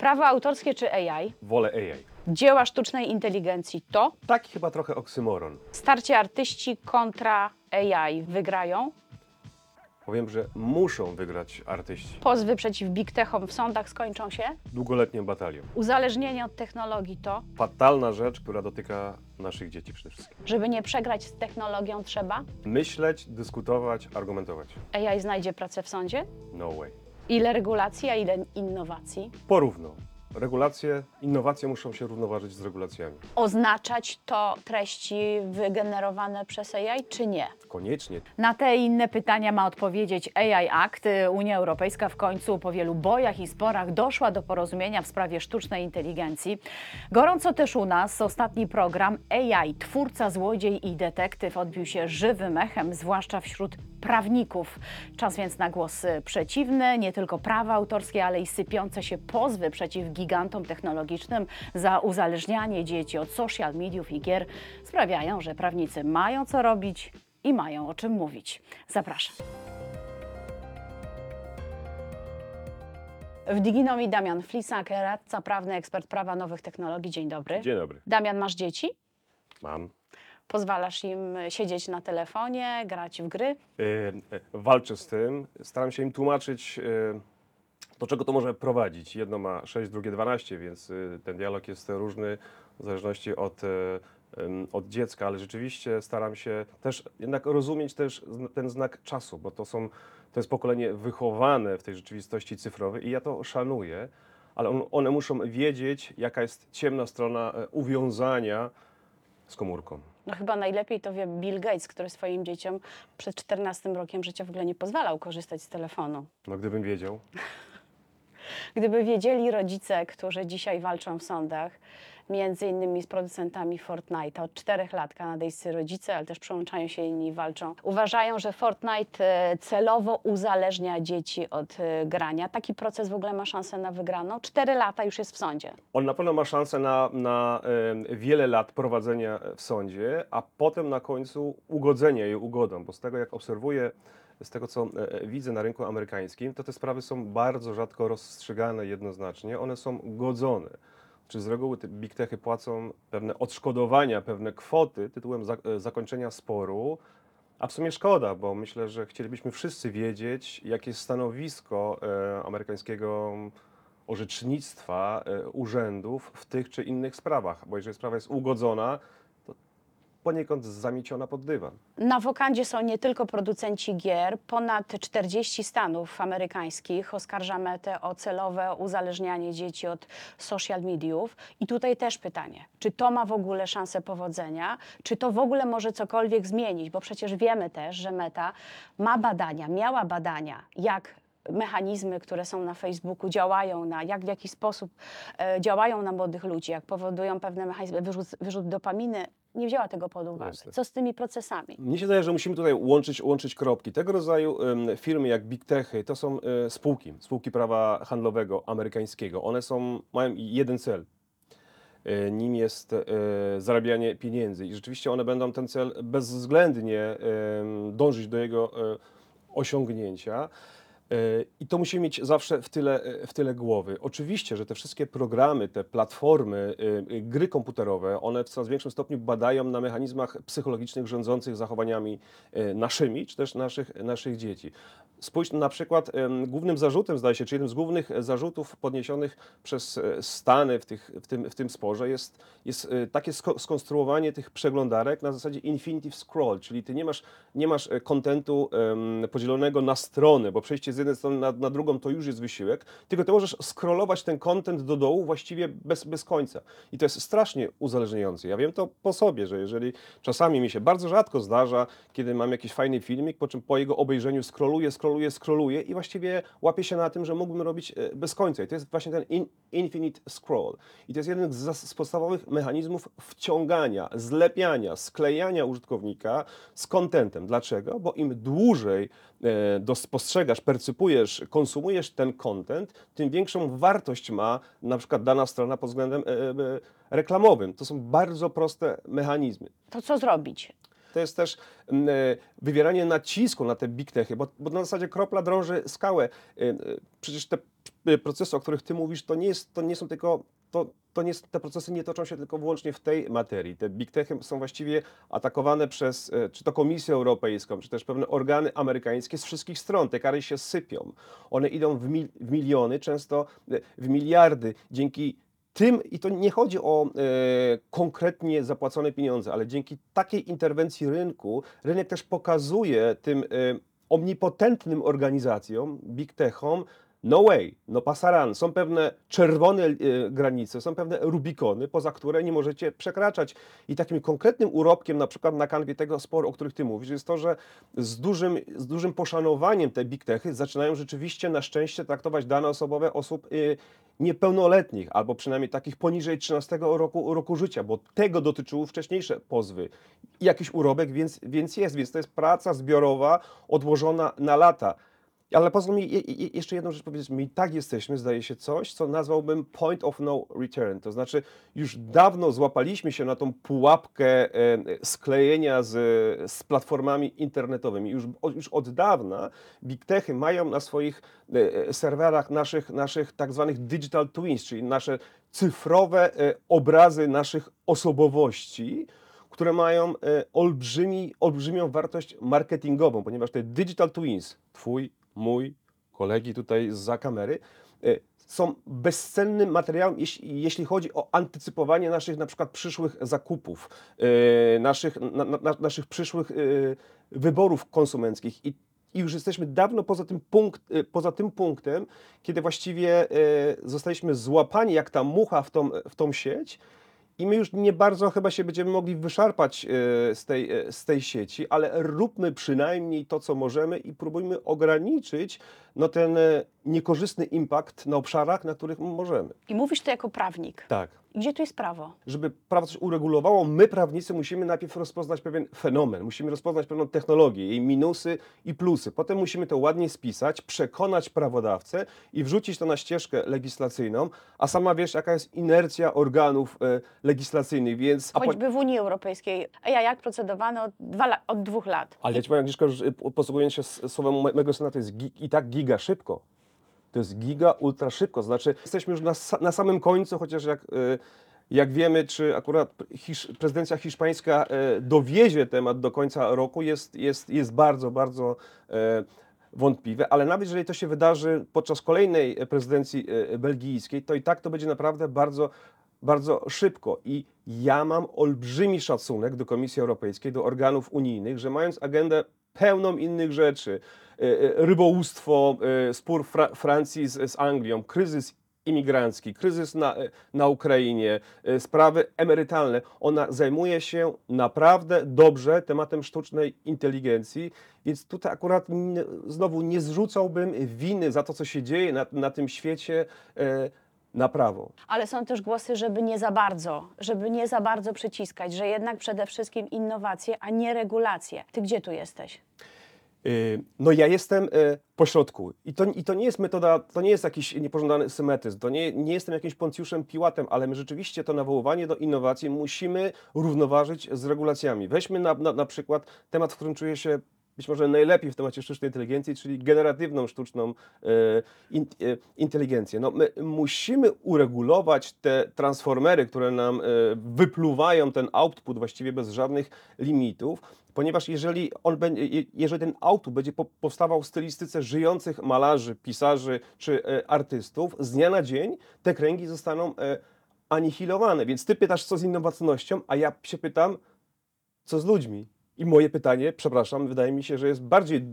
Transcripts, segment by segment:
Prawo autorskie czy AI? Wolę AI. Dzieła sztucznej inteligencji to Taki chyba trochę oksymoron. starcie artyści kontra AI wygrają. Powiem, że muszą wygrać artyści. Pozwy przeciw big techom w sądach skończą się. Długoletnią batalią. Uzależnienie od technologii to, Fatalna rzecz, która dotyka naszych dzieci przede wszystkim. żeby nie przegrać z technologią trzeba. Myśleć, dyskutować, argumentować. AI znajdzie pracę w sądzie. No way. Ile regulacji, a ile innowacji? Porówno. Regulacje, innowacje muszą się równoważyć z regulacjami. Oznaczać to treści wygenerowane przez AI, czy nie? Koniecznie. Na te i inne pytania ma odpowiedzieć AI Act. Unia Europejska w końcu po wielu bojach i sporach doszła do porozumienia w sprawie sztucznej inteligencji. Gorąco też u nas ostatni program AI, twórca, złodziej i detektyw odbił się żywym echem, zwłaszcza wśród prawników. Czas więc na głos y, przeciwny, nie tylko prawa autorskie, ale i sypiące się pozwy przeciw gigantom technologicznym za uzależnianie dzieci od social mediów i gier sprawiają, że prawnicy mają co robić i mają o czym mówić. Zapraszam. W Diginomi Damian Flisak, radca prawny, ekspert prawa nowych technologii. Dzień dobry. Dzień dobry. Damian, masz dzieci? Mam. Pozwalasz im siedzieć na telefonie, grać w gry? Yy, yy, walczę z tym. Staram się im tłumaczyć, yy, do czego to może prowadzić. Jedno ma 6, drugie 12, więc ten dialog jest różny w zależności od, od dziecka, ale rzeczywiście staram się też jednak rozumieć też ten znak czasu, bo to są, to jest pokolenie wychowane w tej rzeczywistości cyfrowej i ja to szanuję, ale on, one muszą wiedzieć, jaka jest ciemna strona uwiązania z komórką. No chyba najlepiej to wie Bill Gates, który swoim dzieciom przed 14 rokiem życia w ogóle nie pozwalał korzystać z telefonu. No gdybym wiedział. Gdyby wiedzieli rodzice, którzy dzisiaj walczą w sądach, między innymi z producentami Fortnite, od czterech lat kanadyjscy rodzice, ale też przyłączają się inni, walczą. Uważają, że Fortnite e, celowo uzależnia dzieci od e, grania. Taki proces w ogóle ma szansę na wygraną. Cztery lata już jest w sądzie. On na pewno ma szansę na, na e, wiele lat prowadzenia w sądzie, a potem na końcu ugodzenia jej ugodą, bo z tego jak obserwuję, z tego co widzę na rynku amerykańskim, to te sprawy są bardzo rzadko rozstrzygane jednoznacznie, one są godzone. Czy z reguły te big techy płacą pewne odszkodowania, pewne kwoty tytułem za, e, zakończenia sporu, a w sumie szkoda, bo myślę, że chcielibyśmy wszyscy wiedzieć, jakie jest stanowisko e, amerykańskiego orzecznictwa e, urzędów w tych czy innych sprawach, bo jeżeli sprawa jest ugodzona, poniekąd zamieciona pod dywan. Na wokandzie są nie tylko producenci gier. Ponad 40 stanów amerykańskich oskarża Metę o celowe uzależnianie dzieci od social mediów. I tutaj też pytanie, czy to ma w ogóle szansę powodzenia? Czy to w ogóle może cokolwiek zmienić? Bo przecież wiemy też, że Meta ma badania, miała badania, jak mechanizmy, które są na Facebooku, działają na, jak w jaki sposób e, działają na młodych ludzi, jak powodują pewne mechanizmy, wyrzut, wyrzut dopaminy. Nie wzięła tego pod uwagę. Jasne. Co z tymi procesami? Mnie się wydaje, że musimy tutaj łączyć, łączyć kropki. Tego rodzaju em, firmy jak Big Techy to są e, spółki, spółki prawa handlowego amerykańskiego. One są, mają jeden cel. E, Nim jest e, zarabianie pieniędzy i rzeczywiście one będą ten cel bezwzględnie dążyć do jego e, osiągnięcia. I to musimy mieć zawsze w tyle, w tyle głowy. Oczywiście, że te wszystkie programy, te platformy, e, e, gry komputerowe, one w coraz większym stopniu badają na mechanizmach psychologicznych rządzących zachowaniami e, naszymi, czy też naszych, naszych dzieci. Spójrz na przykład, głównym zarzutem, zdaje się, czy jednym z głównych zarzutów podniesionych przez e, Stany w, tych, w, tym, w tym sporze jest, jest e, takie sko- skonstruowanie tych przeglądarek na zasadzie infinitive scroll, czyli ty nie masz, nie masz e, kontentu podzielonego na strony, bo przejście z jednej strony na, na drugą to już jest wysiłek, tylko ty możesz scrollować ten content do dołu właściwie bez, bez końca. I to jest strasznie uzależniające. Ja wiem to po sobie, że jeżeli czasami mi się bardzo rzadko zdarza, kiedy mam jakiś fajny filmik, po czym po jego obejrzeniu scrolluję, scrolluję, scrolluję i właściwie łapię się na tym, że mógłbym robić e, bez końca. I to jest właśnie ten in, infinite scroll. I to jest jeden z, z podstawowych mechanizmów wciągania, zlepiania, sklejania użytkownika z contentem. Dlaczego? Bo im dłużej e, dos- postrzegasz, percypujesz, konsumujesz ten content, tym większą wartość ma na przykład dana strona pod względem e, e, reklamowym. To są bardzo proste mechanizmy. To co zrobić? To jest też wywieranie nacisku na te big techy, bo, bo na zasadzie kropla drąży skałę. Przecież te procesy, o których ty mówisz, to nie, jest, to nie są tylko, to, to nie, te procesy nie toczą się tylko wyłącznie w tej materii. Te big techy są właściwie atakowane przez e, czy to Komisję Europejską, czy też pewne organy amerykańskie z wszystkich stron. Te kary się sypią. One idą w, mil, w miliony, często e, w miliardy. Dzięki tym, i to nie chodzi o e, konkretnie zapłacone pieniądze, ale dzięki takiej interwencji rynku, rynek też pokazuje tym e, omnipotentnym organizacjom, big techom, no way, no pasaran. Są pewne czerwone e, granice, są pewne rubikony, poza które nie możecie przekraczać. I takim konkretnym urobkiem, na przykład na kanwie tego sporu, o których ty mówisz, jest to, że z dużym, z dużym poszanowaniem te big techy zaczynają rzeczywiście na szczęście traktować dane osobowe osób e, niepełnoletnich, albo przynajmniej takich poniżej 13 roku, roku życia, bo tego dotyczyły wcześniejsze pozwy. Jakiś urobek, więc, więc jest, więc to jest praca zbiorowa odłożona na lata. Ale pozwól mi je, je, jeszcze jedną rzecz powiedzieć. My i tak jesteśmy, zdaje się, coś, co nazwałbym point of no return. To znaczy, już dawno złapaliśmy się na tą pułapkę e, sklejenia z, z platformami internetowymi. Już, już od dawna big techy mają na swoich e, e, serwerach naszych, naszych tak zwanych digital twins, czyli nasze cyfrowe obrazy naszych osobowości, które mają olbrzymi, olbrzymią wartość marketingową, ponieważ te digital twins, twój, mój, kolegi tutaj za kamery, e, są bezcennym materiałem, jeśli, chodzi o antycypowanie naszych na przykład przyszłych zakupów, e, naszych, na, na, na- naszych przyszłych e, wyborów konsumenckich. I, i już jesteśmy dawno poza tym, punkt, poza tym punktem, kiedy właściwie zostaliśmy złapani jak ta mucha w tą, w tą sieć i my już nie bardzo chyba się będziemy mogli wyszarpać e, z tej, e, z tej sieci, ale róbmy przynajmniej to, co możemy i próbujmy ograniczyć no, ten e, niekorzystny impact na obszarach, na których możemy. I mówisz to jako prawnik. Tak. Gdzie tu jest prawo? Żeby prawo coś uregulowało, my prawnicy musimy najpierw rozpoznać pewien fenomen, musimy rozpoznać pewną technologię, jej minusy i plusy. Potem musimy to ładnie spisać, przekonać prawodawcę i wrzucić to na ścieżkę legislacyjną, a sama wiesz, jaka jest inercja organów e, legislacyjnych, więc... a po- Choćby w Unii Europejskiej. A ja jak procedowano od, dwa, la- od dwóch lat. Ale ja ci powiem, Agnieszka, że posługując się s- słowem mego syna, to jest gi- i tak giga szybko. To jest giga ultra szybko. Znaczy, jesteśmy już na, na samym końcu, chociaż jak, y, jak wiemy, czy akurat hisz, prezydencja hiszpańska y, dowiezie temat do końca roku, jest, jest, jest bardzo, bardzo e, wątpliwe. Ale nawet jeżeli to się wydarzy podczas kolejnej prezydencji belgijskiej, to i tak to będzie naprawdę bardzo bardzo szybko. I ja mam olbrzymi szacunek do Komisji Europejskiej, do organów unijnych, że mając agendę pełną innych rzeczy, e, e, rybołówstwo, e, spór Fra Francji z, z Anglią, kryzys imigrancki, kryzys na, na Ukrainie, sprawy emerytalne. Ona zajmuje się naprawdę dobrze tematem sztucznej inteligencji, więc tutaj akurat znowu nie zrzucałbym winy za to, co się dzieje na, na tym świecie e, na prawo. Ale są też głosy, żeby nie za bardzo, żeby nie za bardzo przyciskać, że jednak przede wszystkim innowacje, a nie regulacje. Ty gdzie tu jesteś? Y, No ja jestem y, pośrodku I to, i to nie jest metoda, to nie jest jakiś niepożądany symetryzm, to nie, nie jestem jakimś Poncjuszem Piłatem, ale my rzeczywiście to nawoływanie do innowacji musimy równoważyć z regulacjami. Weźmy na, na, na przykład temat, w którym czuję się być może najlepiej w temacie sztucznej inteligencji, czyli generatywną sztuczną e, in, e, inteligencję. No, my musimy uregulować te transformery, które nam e, wypluwają ten output właściwie bez żadnych limitów, ponieważ jeżeli, on będzie, je- jeżeli ten output będzie po, powstawał w stylistyce żyjących malarzy, pisarzy czy artystów, z dnia na dzień te kręgi zostaną anihilowane. Więc ty pytasz, co z innowacyjnością, a ja się pytam, co z ludźmi? I moje pytanie, przepraszam, wydaje mi się, że jest bardziej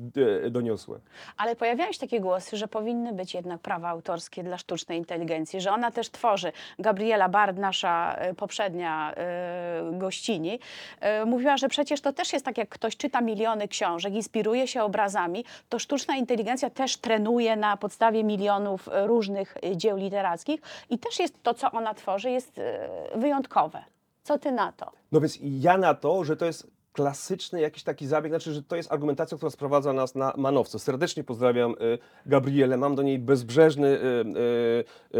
e, doniosłe. Ale pojawiają się takie głosy, że powinny być jednak prawa autorskie dla sztucznej inteligencji, że ona też tworzy. Gabriela Bard, nasza e, poprzednia e, gościni, e, mówiła, że przecież to też jest tak, jak ktoś czyta miliony książek, inspiruje się obrazami, to sztuczna inteligencja też trenuje na podstawie milionów e, różnych e, dzieł literackich i też jest to, co ona tworzy, jest e, wyjątkowe. Co ty na to? No więc ja na to, że to jest klasyczny jakiś taki zabieg, znaczy, że to jest argumentacja, która sprowadza nas na manowce. Serdecznie pozdrawiam y, Gabrielę, mam do niej bezbrzeżny y,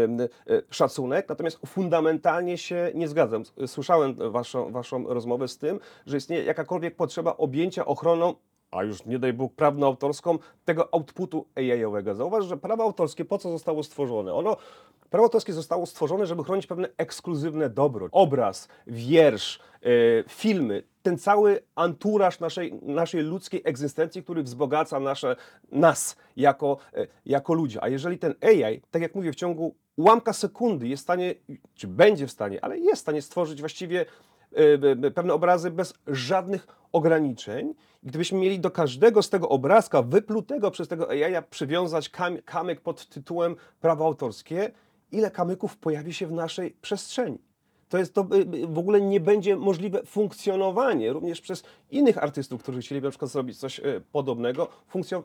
y, szacunek, natomiast fundamentalnie się nie zgadzam. Słyszałem waszą, waszą rozmowę z tym, że istnieje jakakolwiek potrzeba objęcia ochroną a już nie daj Bóg prawną autorską tego outputu AI-owego. Zauważ, że prawo autorskie po co zostało stworzone? Ono, prawo autorskie zostało stworzone, żeby chronić pewne ekskluzywne dobro. Obraz, wiersz, e, filmy, ten cały anturaż naszej, naszej ludzkiej egzystencji, który wzbogaca nasze, nas jako, e, jako ludzi. A jeżeli ten AI, tak jak mówię, w ciągu ułamka sekundy jest w stanie, czy będzie w stanie, ale jest w stanie stworzyć właściwie pewne obrazy bez żadnych ograniczeń. Gdybyśmy mieli do każdego z tego obrazka wyplutego przez tego AI przywiązać kam kamyk pod tytułem prawo autorskie, ile kamyków pojawi się w naszej przestrzeni? To jest to y, y, w ogóle nie będzie możliwe funkcjonowanie również przez innych artystów, którzy chcieliby na przykład zrobić coś y, podobnego.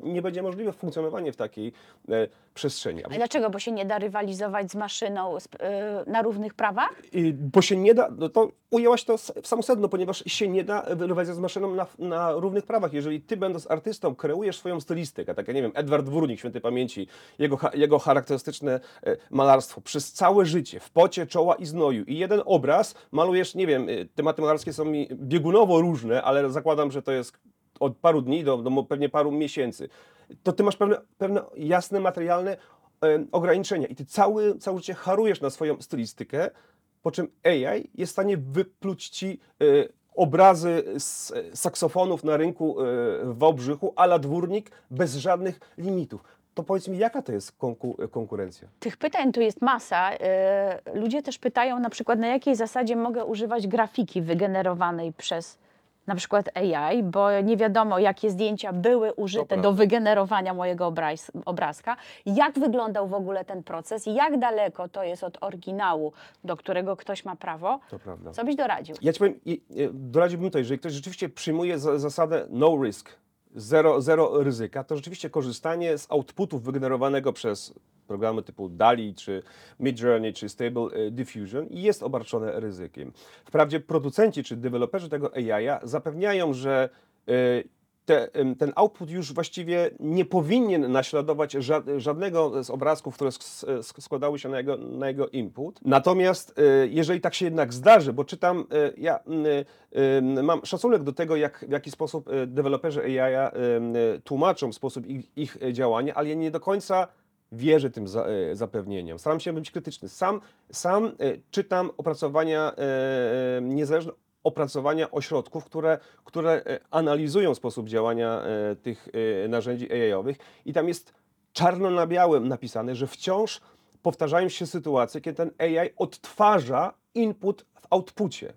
Nie będzie możliwe funkcjonowanie w takiej e, przestrzeni. A dlaczego? Bo się nie da rywalizować z maszyną y, na równych prawach? I, bo się nie da, no to ujęłaś to w samo sedno, ponieważ się nie da rywalizować z maszyną na, na równych prawach. Jeżeli ty będąc artystą kreujesz swoją stylistykę, tak jak nie wiem, Edward Wórnik, świętej pamięci, jego, jego charakterystyczne e, malarstwo przez całe życie, w pocie, czoła i znoju i jeden obraz malujesz, nie wiem, e, tematy malarskie są mi biegunowo różne, ale zakładam, że to jest od paru dni do, do pewnie paru miesięcy. To ty masz pewne, pewne jasne, materialne e, ograniczenia i ty cały, całe życie harujesz na swoją stylistykę, po czym AI jest w stanie wypluć ci e, obrazy z e, saksofonów na rynku e, w Wałbrzychu, ala dwórnik, bez żadnych limitów. To powiedz mi, jaka to jest konku- konkurencja? Tych pytań tu jest masa. Y, Ludzie też pytają na przykład, na jakiej zasadzie mogę używać grafiki wygenerowanej przez na przykład AI, bo nie wiadomo, jakie zdjęcia były użyte do wygenerowania mojego obraz, obrazka. Jak wyglądał w ogóle ten proces? Jak daleko to jest od oryginału, do którego ktoś ma prawo? To prawda. Co byś doradził? Ja ci powiem, i- doradziłbym to, jeżeli ktoś rzeczywiście przyjmuje za, zasadę no risk, zero, zero ryzyka, to rzeczywiście korzystanie z outputów wygenerowanego przez programy typu DALI, czy Midjourney, czy Stable e, Diffusion jest obarczone ryzykiem. Wprawdzie producenci czy deweloperzy tego AI zapewniają, że e, te, ten output już właściwie nie powinien naśladować ża- żadnego z obrazków, które sk- sk- składały się na jego, na jego input. Natomiast e, jeżeli tak się jednak zdarzy, bo czytam, ja mam szacunek do tego, jak, w jaki sposób deweloperzy AI tłumaczą sposób ich, ich działania, ale ja nie do końca wierzę tym za, e, zapewnieniom. Staram się być krytyczny. Sam, sam e, czytam opracowania, e, e, niezależne opracowania ośrodków, które, które e, analizują sposób działania e, tych narzędzi AI-owych i tam jest czarno na białym napisane, że wciąż powtarzają się sytuacje, kiedy ten AI odtwarza input w outpucie.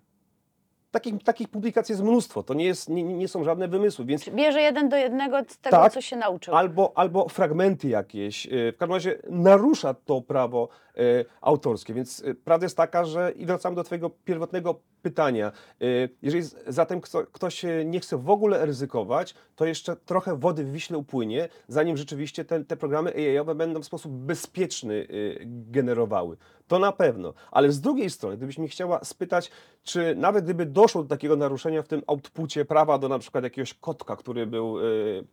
Takich, takich publikacji jest mnóstwo, to nie, jest, nie, nie są żadne wymysły, więc Bierze jeden do jednego z tego, Tak. co się nauczył. albo, albo fragmenty jakieś. y, W każdym razie narusza to prawo y, autorskie. Więc y, prawda jest taka, że i wracam do Twojego pierwotnego pytania. y, Jeżeli zatem kto, ktoś y, nie chce w ogóle ryzykować, to jeszcze trochę wody w Wiśle upłynie, zanim rzeczywiście te, te programy AI-owe będą w sposób bezpieczny y, generowały. To na pewno. Ale z drugiej strony, gdybyś mnie chciała spytać, czy nawet gdyby doszło do takiego naruszenia w tym outpucie prawa do na przykład jakiegoś kotka, który był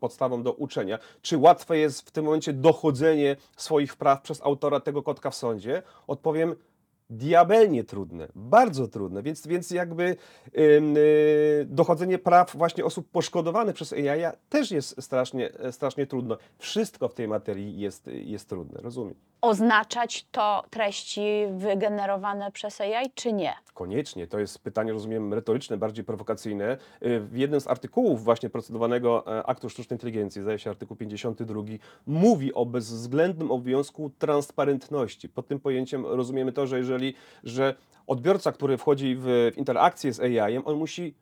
podstawą do uczenia, czy łatwe jest w tym momencie dochodzenie swoich praw przez autora tego kotka w sądzie? Odpowiem, diabelnie trudne, bardzo trudne, więc, więc jakby ym, y, dochodzenie praw właśnie osób poszkodowanych przez AI też jest strasznie, strasznie trudno. Wszystko w tej materii jest, jest trudne, rozumiem. Oznaczać to treści wygenerowane przez AI, czy nie? Koniecznie. To jest pytanie, rozumiem, retoryczne, bardziej prowokacyjne. Y, W jednym z artykułów właśnie procedowanego e, aktu sztucznej inteligencji, zdaje się artykuł 52, mówi o bezwzględnym obowiązku transparentności. Pod tym pojęciem rozumiemy to, że jeżeli, że odbiorca, który wchodzi w, w interakcję z AI-em, on musi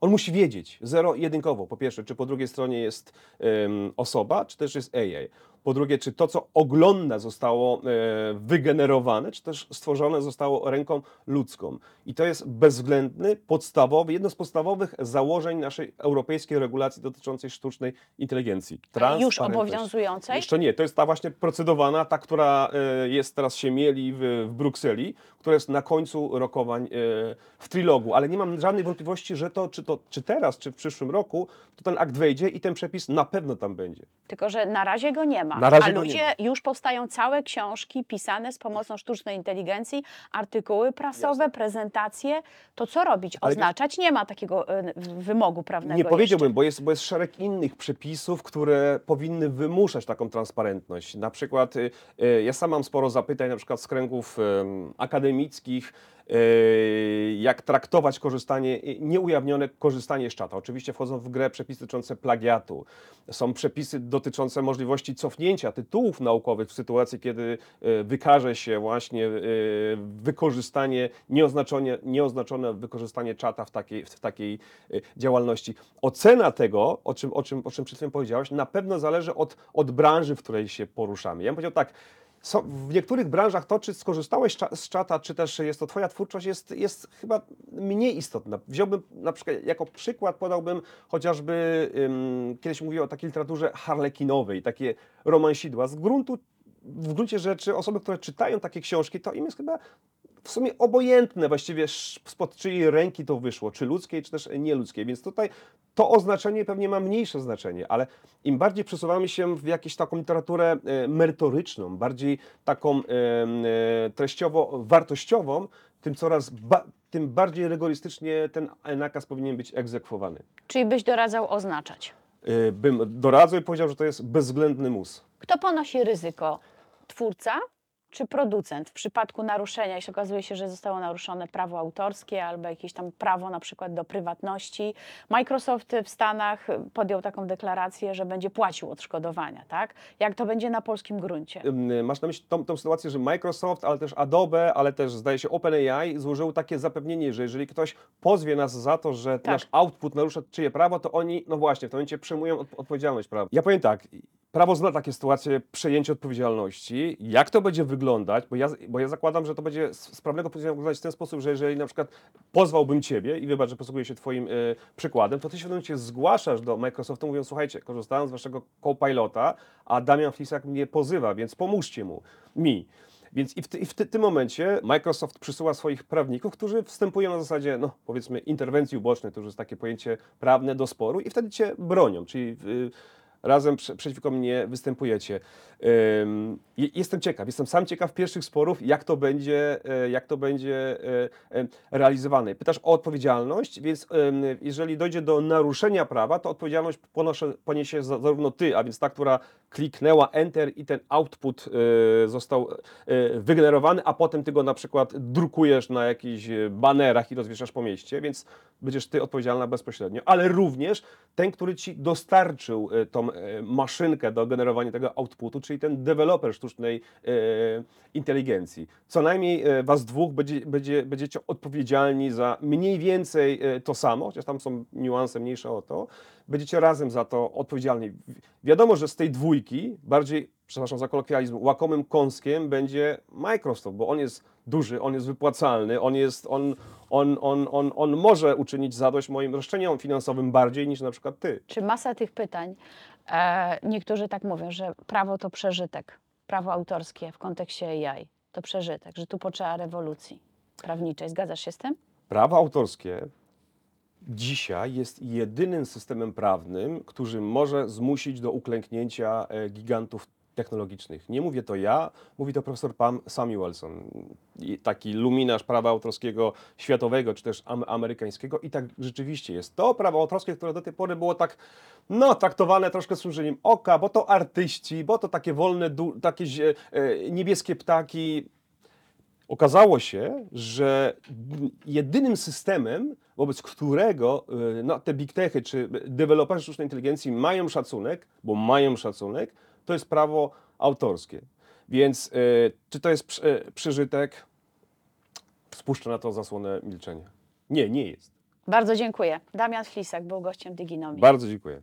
on musi wiedzieć zero-jedynkowo, po pierwsze, czy po drugiej stronie jest em, osoba, czy też jest AI. Po drugie, czy to, co ogląda, zostało e, wygenerowane, czy też stworzone zostało ręką ludzką. I to jest bezwzględny, podstawowy, jedno z podstawowych założeń naszej europejskiej regulacji dotyczącej sztucznej inteligencji. Już obowiązującej? Jeszcze nie, to jest ta właśnie procedowana, ta, która e, jest teraz się mieli w, w Brukseli, która jest na końcu rokowań e, w trilogu, ale nie mam żadnej wątpliwości, że to czy, to, czy teraz, czy w przyszłym roku, to ten akt wejdzie i ten przepis na pewno tam będzie. Tylko, że na razie go nie ma. Ma. Na razie A ludzie już powstają całe książki pisane z pomocą sztucznej inteligencji, artykuły prasowe, Jasne. prezentacje. To co robić? Oznaczać? Nie ma takiego e, wymogu prawnego. Nie powiedziałbym, jeszcze. bo jest, bo jest szereg innych przepisów, które powinny wymuszać taką transparentność. Na przykład y, y, ja sam mam sporo zapytań, na przykład z kręgów em, akademickich, y, jak traktować korzystanie, y, nieujawnione korzystanie z czata. Oczywiście wchodzą w grę przepisy dotyczące plagiatu. Są przepisy dotyczące możliwości cofnięcia tytułów naukowych w sytuacji, kiedy y, wykaże się właśnie y, wykorzystanie, nieoznaczone, nieoznaczone wykorzystanie czata w takiej, w takiej y, działalności. Ocena tego, o czym, o czym, o czym przed chwilą powiedziałeś, na pewno zależy od, od branży, w której się poruszamy. Ja bym powiedział tak, są, w niektórych branżach to, czy skorzystałeś z czata, czy też jest to Twoja twórczość, jest, jest chyba mniej istotna. Wziąłbym na przykład, jako przykład podałbym chociażby, kiedyś mówiłem o takiej literaturze harlekinowej, takie romansidła. Z gruntu, w gruncie rzeczy osoby, które czytają takie książki, to im jest chyba w sumie obojętne właściwie spod czyjej ręki to wyszło, czy ludzkiej, czy też nieludzkiej, więc tutaj to oznaczenie pewnie ma mniejsze znaczenie, ale im bardziej przesuwamy się w jakąś taką literaturę e, merytoryczną, bardziej taką e, treściowo-wartościową, tym coraz ba- tym bardziej rygorystycznie ten nakaz powinien być egzekwowany. Czyli byś doradzał oznaczać. E, Bym doradzał i powiedział, że to jest bezwzględny mus. Kto ponosi ryzyko? Twórca czy producent w przypadku naruszenia, jeśli okazuje się, że zostało naruszone prawo autorskie albo jakieś tam prawo na przykład do prywatności? Microsoft w Stanach podjął taką deklarację, że będzie płacił odszkodowania, tak? Jak to będzie na polskim gruncie? Masz na myśli tą, tą sytuację, że Microsoft, ale też Adobe, ale też zdaje się OpenAI złożyły takie zapewnienie, że jeżeli ktoś pozwie nas za to, że Tak. nasz output narusza czyje prawo, to oni, no właśnie, w tym momencie przejmują od, odpowiedzialność prawa. Ja powiem tak, prawo zna takie sytuacje przejęcia odpowiedzialności. Jak to będzie wyglądać? Bo ja, bo ja zakładam, że to będzie z prawnego punktu wyglądać w ten sposób, że jeżeli na przykład pozwałbym Ciebie i wybacz, że posługuję się Twoim y, przykładem, to Ty się momencie zgłaszasz do Microsoftu mówiąc, słuchajcie, korzystałem z Waszego Copilota, a Damian Flisak mnie pozywa, więc pomóżcie mu, mi. Więc i w, ty, i w ty, tym momencie Microsoft przysyła swoich prawników, którzy wstępują na zasadzie, no powiedzmy, interwencji ubocznej, to już jest takie pojęcie prawne do sporu i wtedy cię bronią, czyli y, razem prze, przeciwko mnie występujecie. Jestem ciekaw, jestem sam ciekaw pierwszych sporów, jak to będzie, e, jak to będzie e, realizowane. Pytasz o odpowiedzialność, więc jeżeli dojdzie do naruszenia prawa, to odpowiedzialność poniesie za- zarówno ty, a więc ta, która kliknęła Enter i ten output e, został e, wygenerowany, a potem ty go na przykład drukujesz na jakichś e, banerach i rozwieszasz po mieście, więc będziesz ty odpowiedzialna bezpośrednio, ale również ten, który ci dostarczył tą maszynkę do generowania tego outputu, czyli ten deweloper sztucznej inteligencji. Co najmniej was dwóch będzie, będzie, będziecie odpowiedzialni za mniej więcej to samo, chociaż tam są niuanse mniejsze o to. Będziecie razem za to odpowiedzialni. Wi- Wiadomo, że z tej dwójki bardziej, przepraszam za kolokwializm, łakomym kąskiem będzie Microsoft, bo on jest duży, on jest wypłacalny, on jest, on, on, on, on, on może uczynić zadość moim roszczeniom finansowym bardziej niż na przykład ty. Czy masa tych pytań, e, niektórzy tak mówią, że prawo to przeżytek, prawo autorskie w kontekście AI to przeżytek, że tu potrzeba rewolucji prawniczej. Zgadzasz się z tym? Prawo autorskie dzisiaj jest jedynym systemem prawnym, który może zmusić do uklęknięcia e, gigantów technologicznych. Nie mówię to ja, mówi to profesor Pam Samuelson, taki luminarz prawa autorskiego światowego, czy też am- amerykańskiego i tak rzeczywiście jest. To prawo autorskie, które do tej pory było tak, no, traktowane troszkę z oka, bo to artyści, bo to takie wolne, takie e, niebieskie ptaki, Okazało się, że jedynym systemem, wobec którego y, no, te big techy czy deweloperzy sztucznej inteligencji mają szacunek, bo mają szacunek, to jest prawo autorskie. Więc y, czy to jest przy- y, przeżytek? Spuszczę na to zasłonę milczenia. Nie, nie jest. Bardzo dziękuję. Damian Flisak był gościem Dyginomii. Bardzo dziękuję.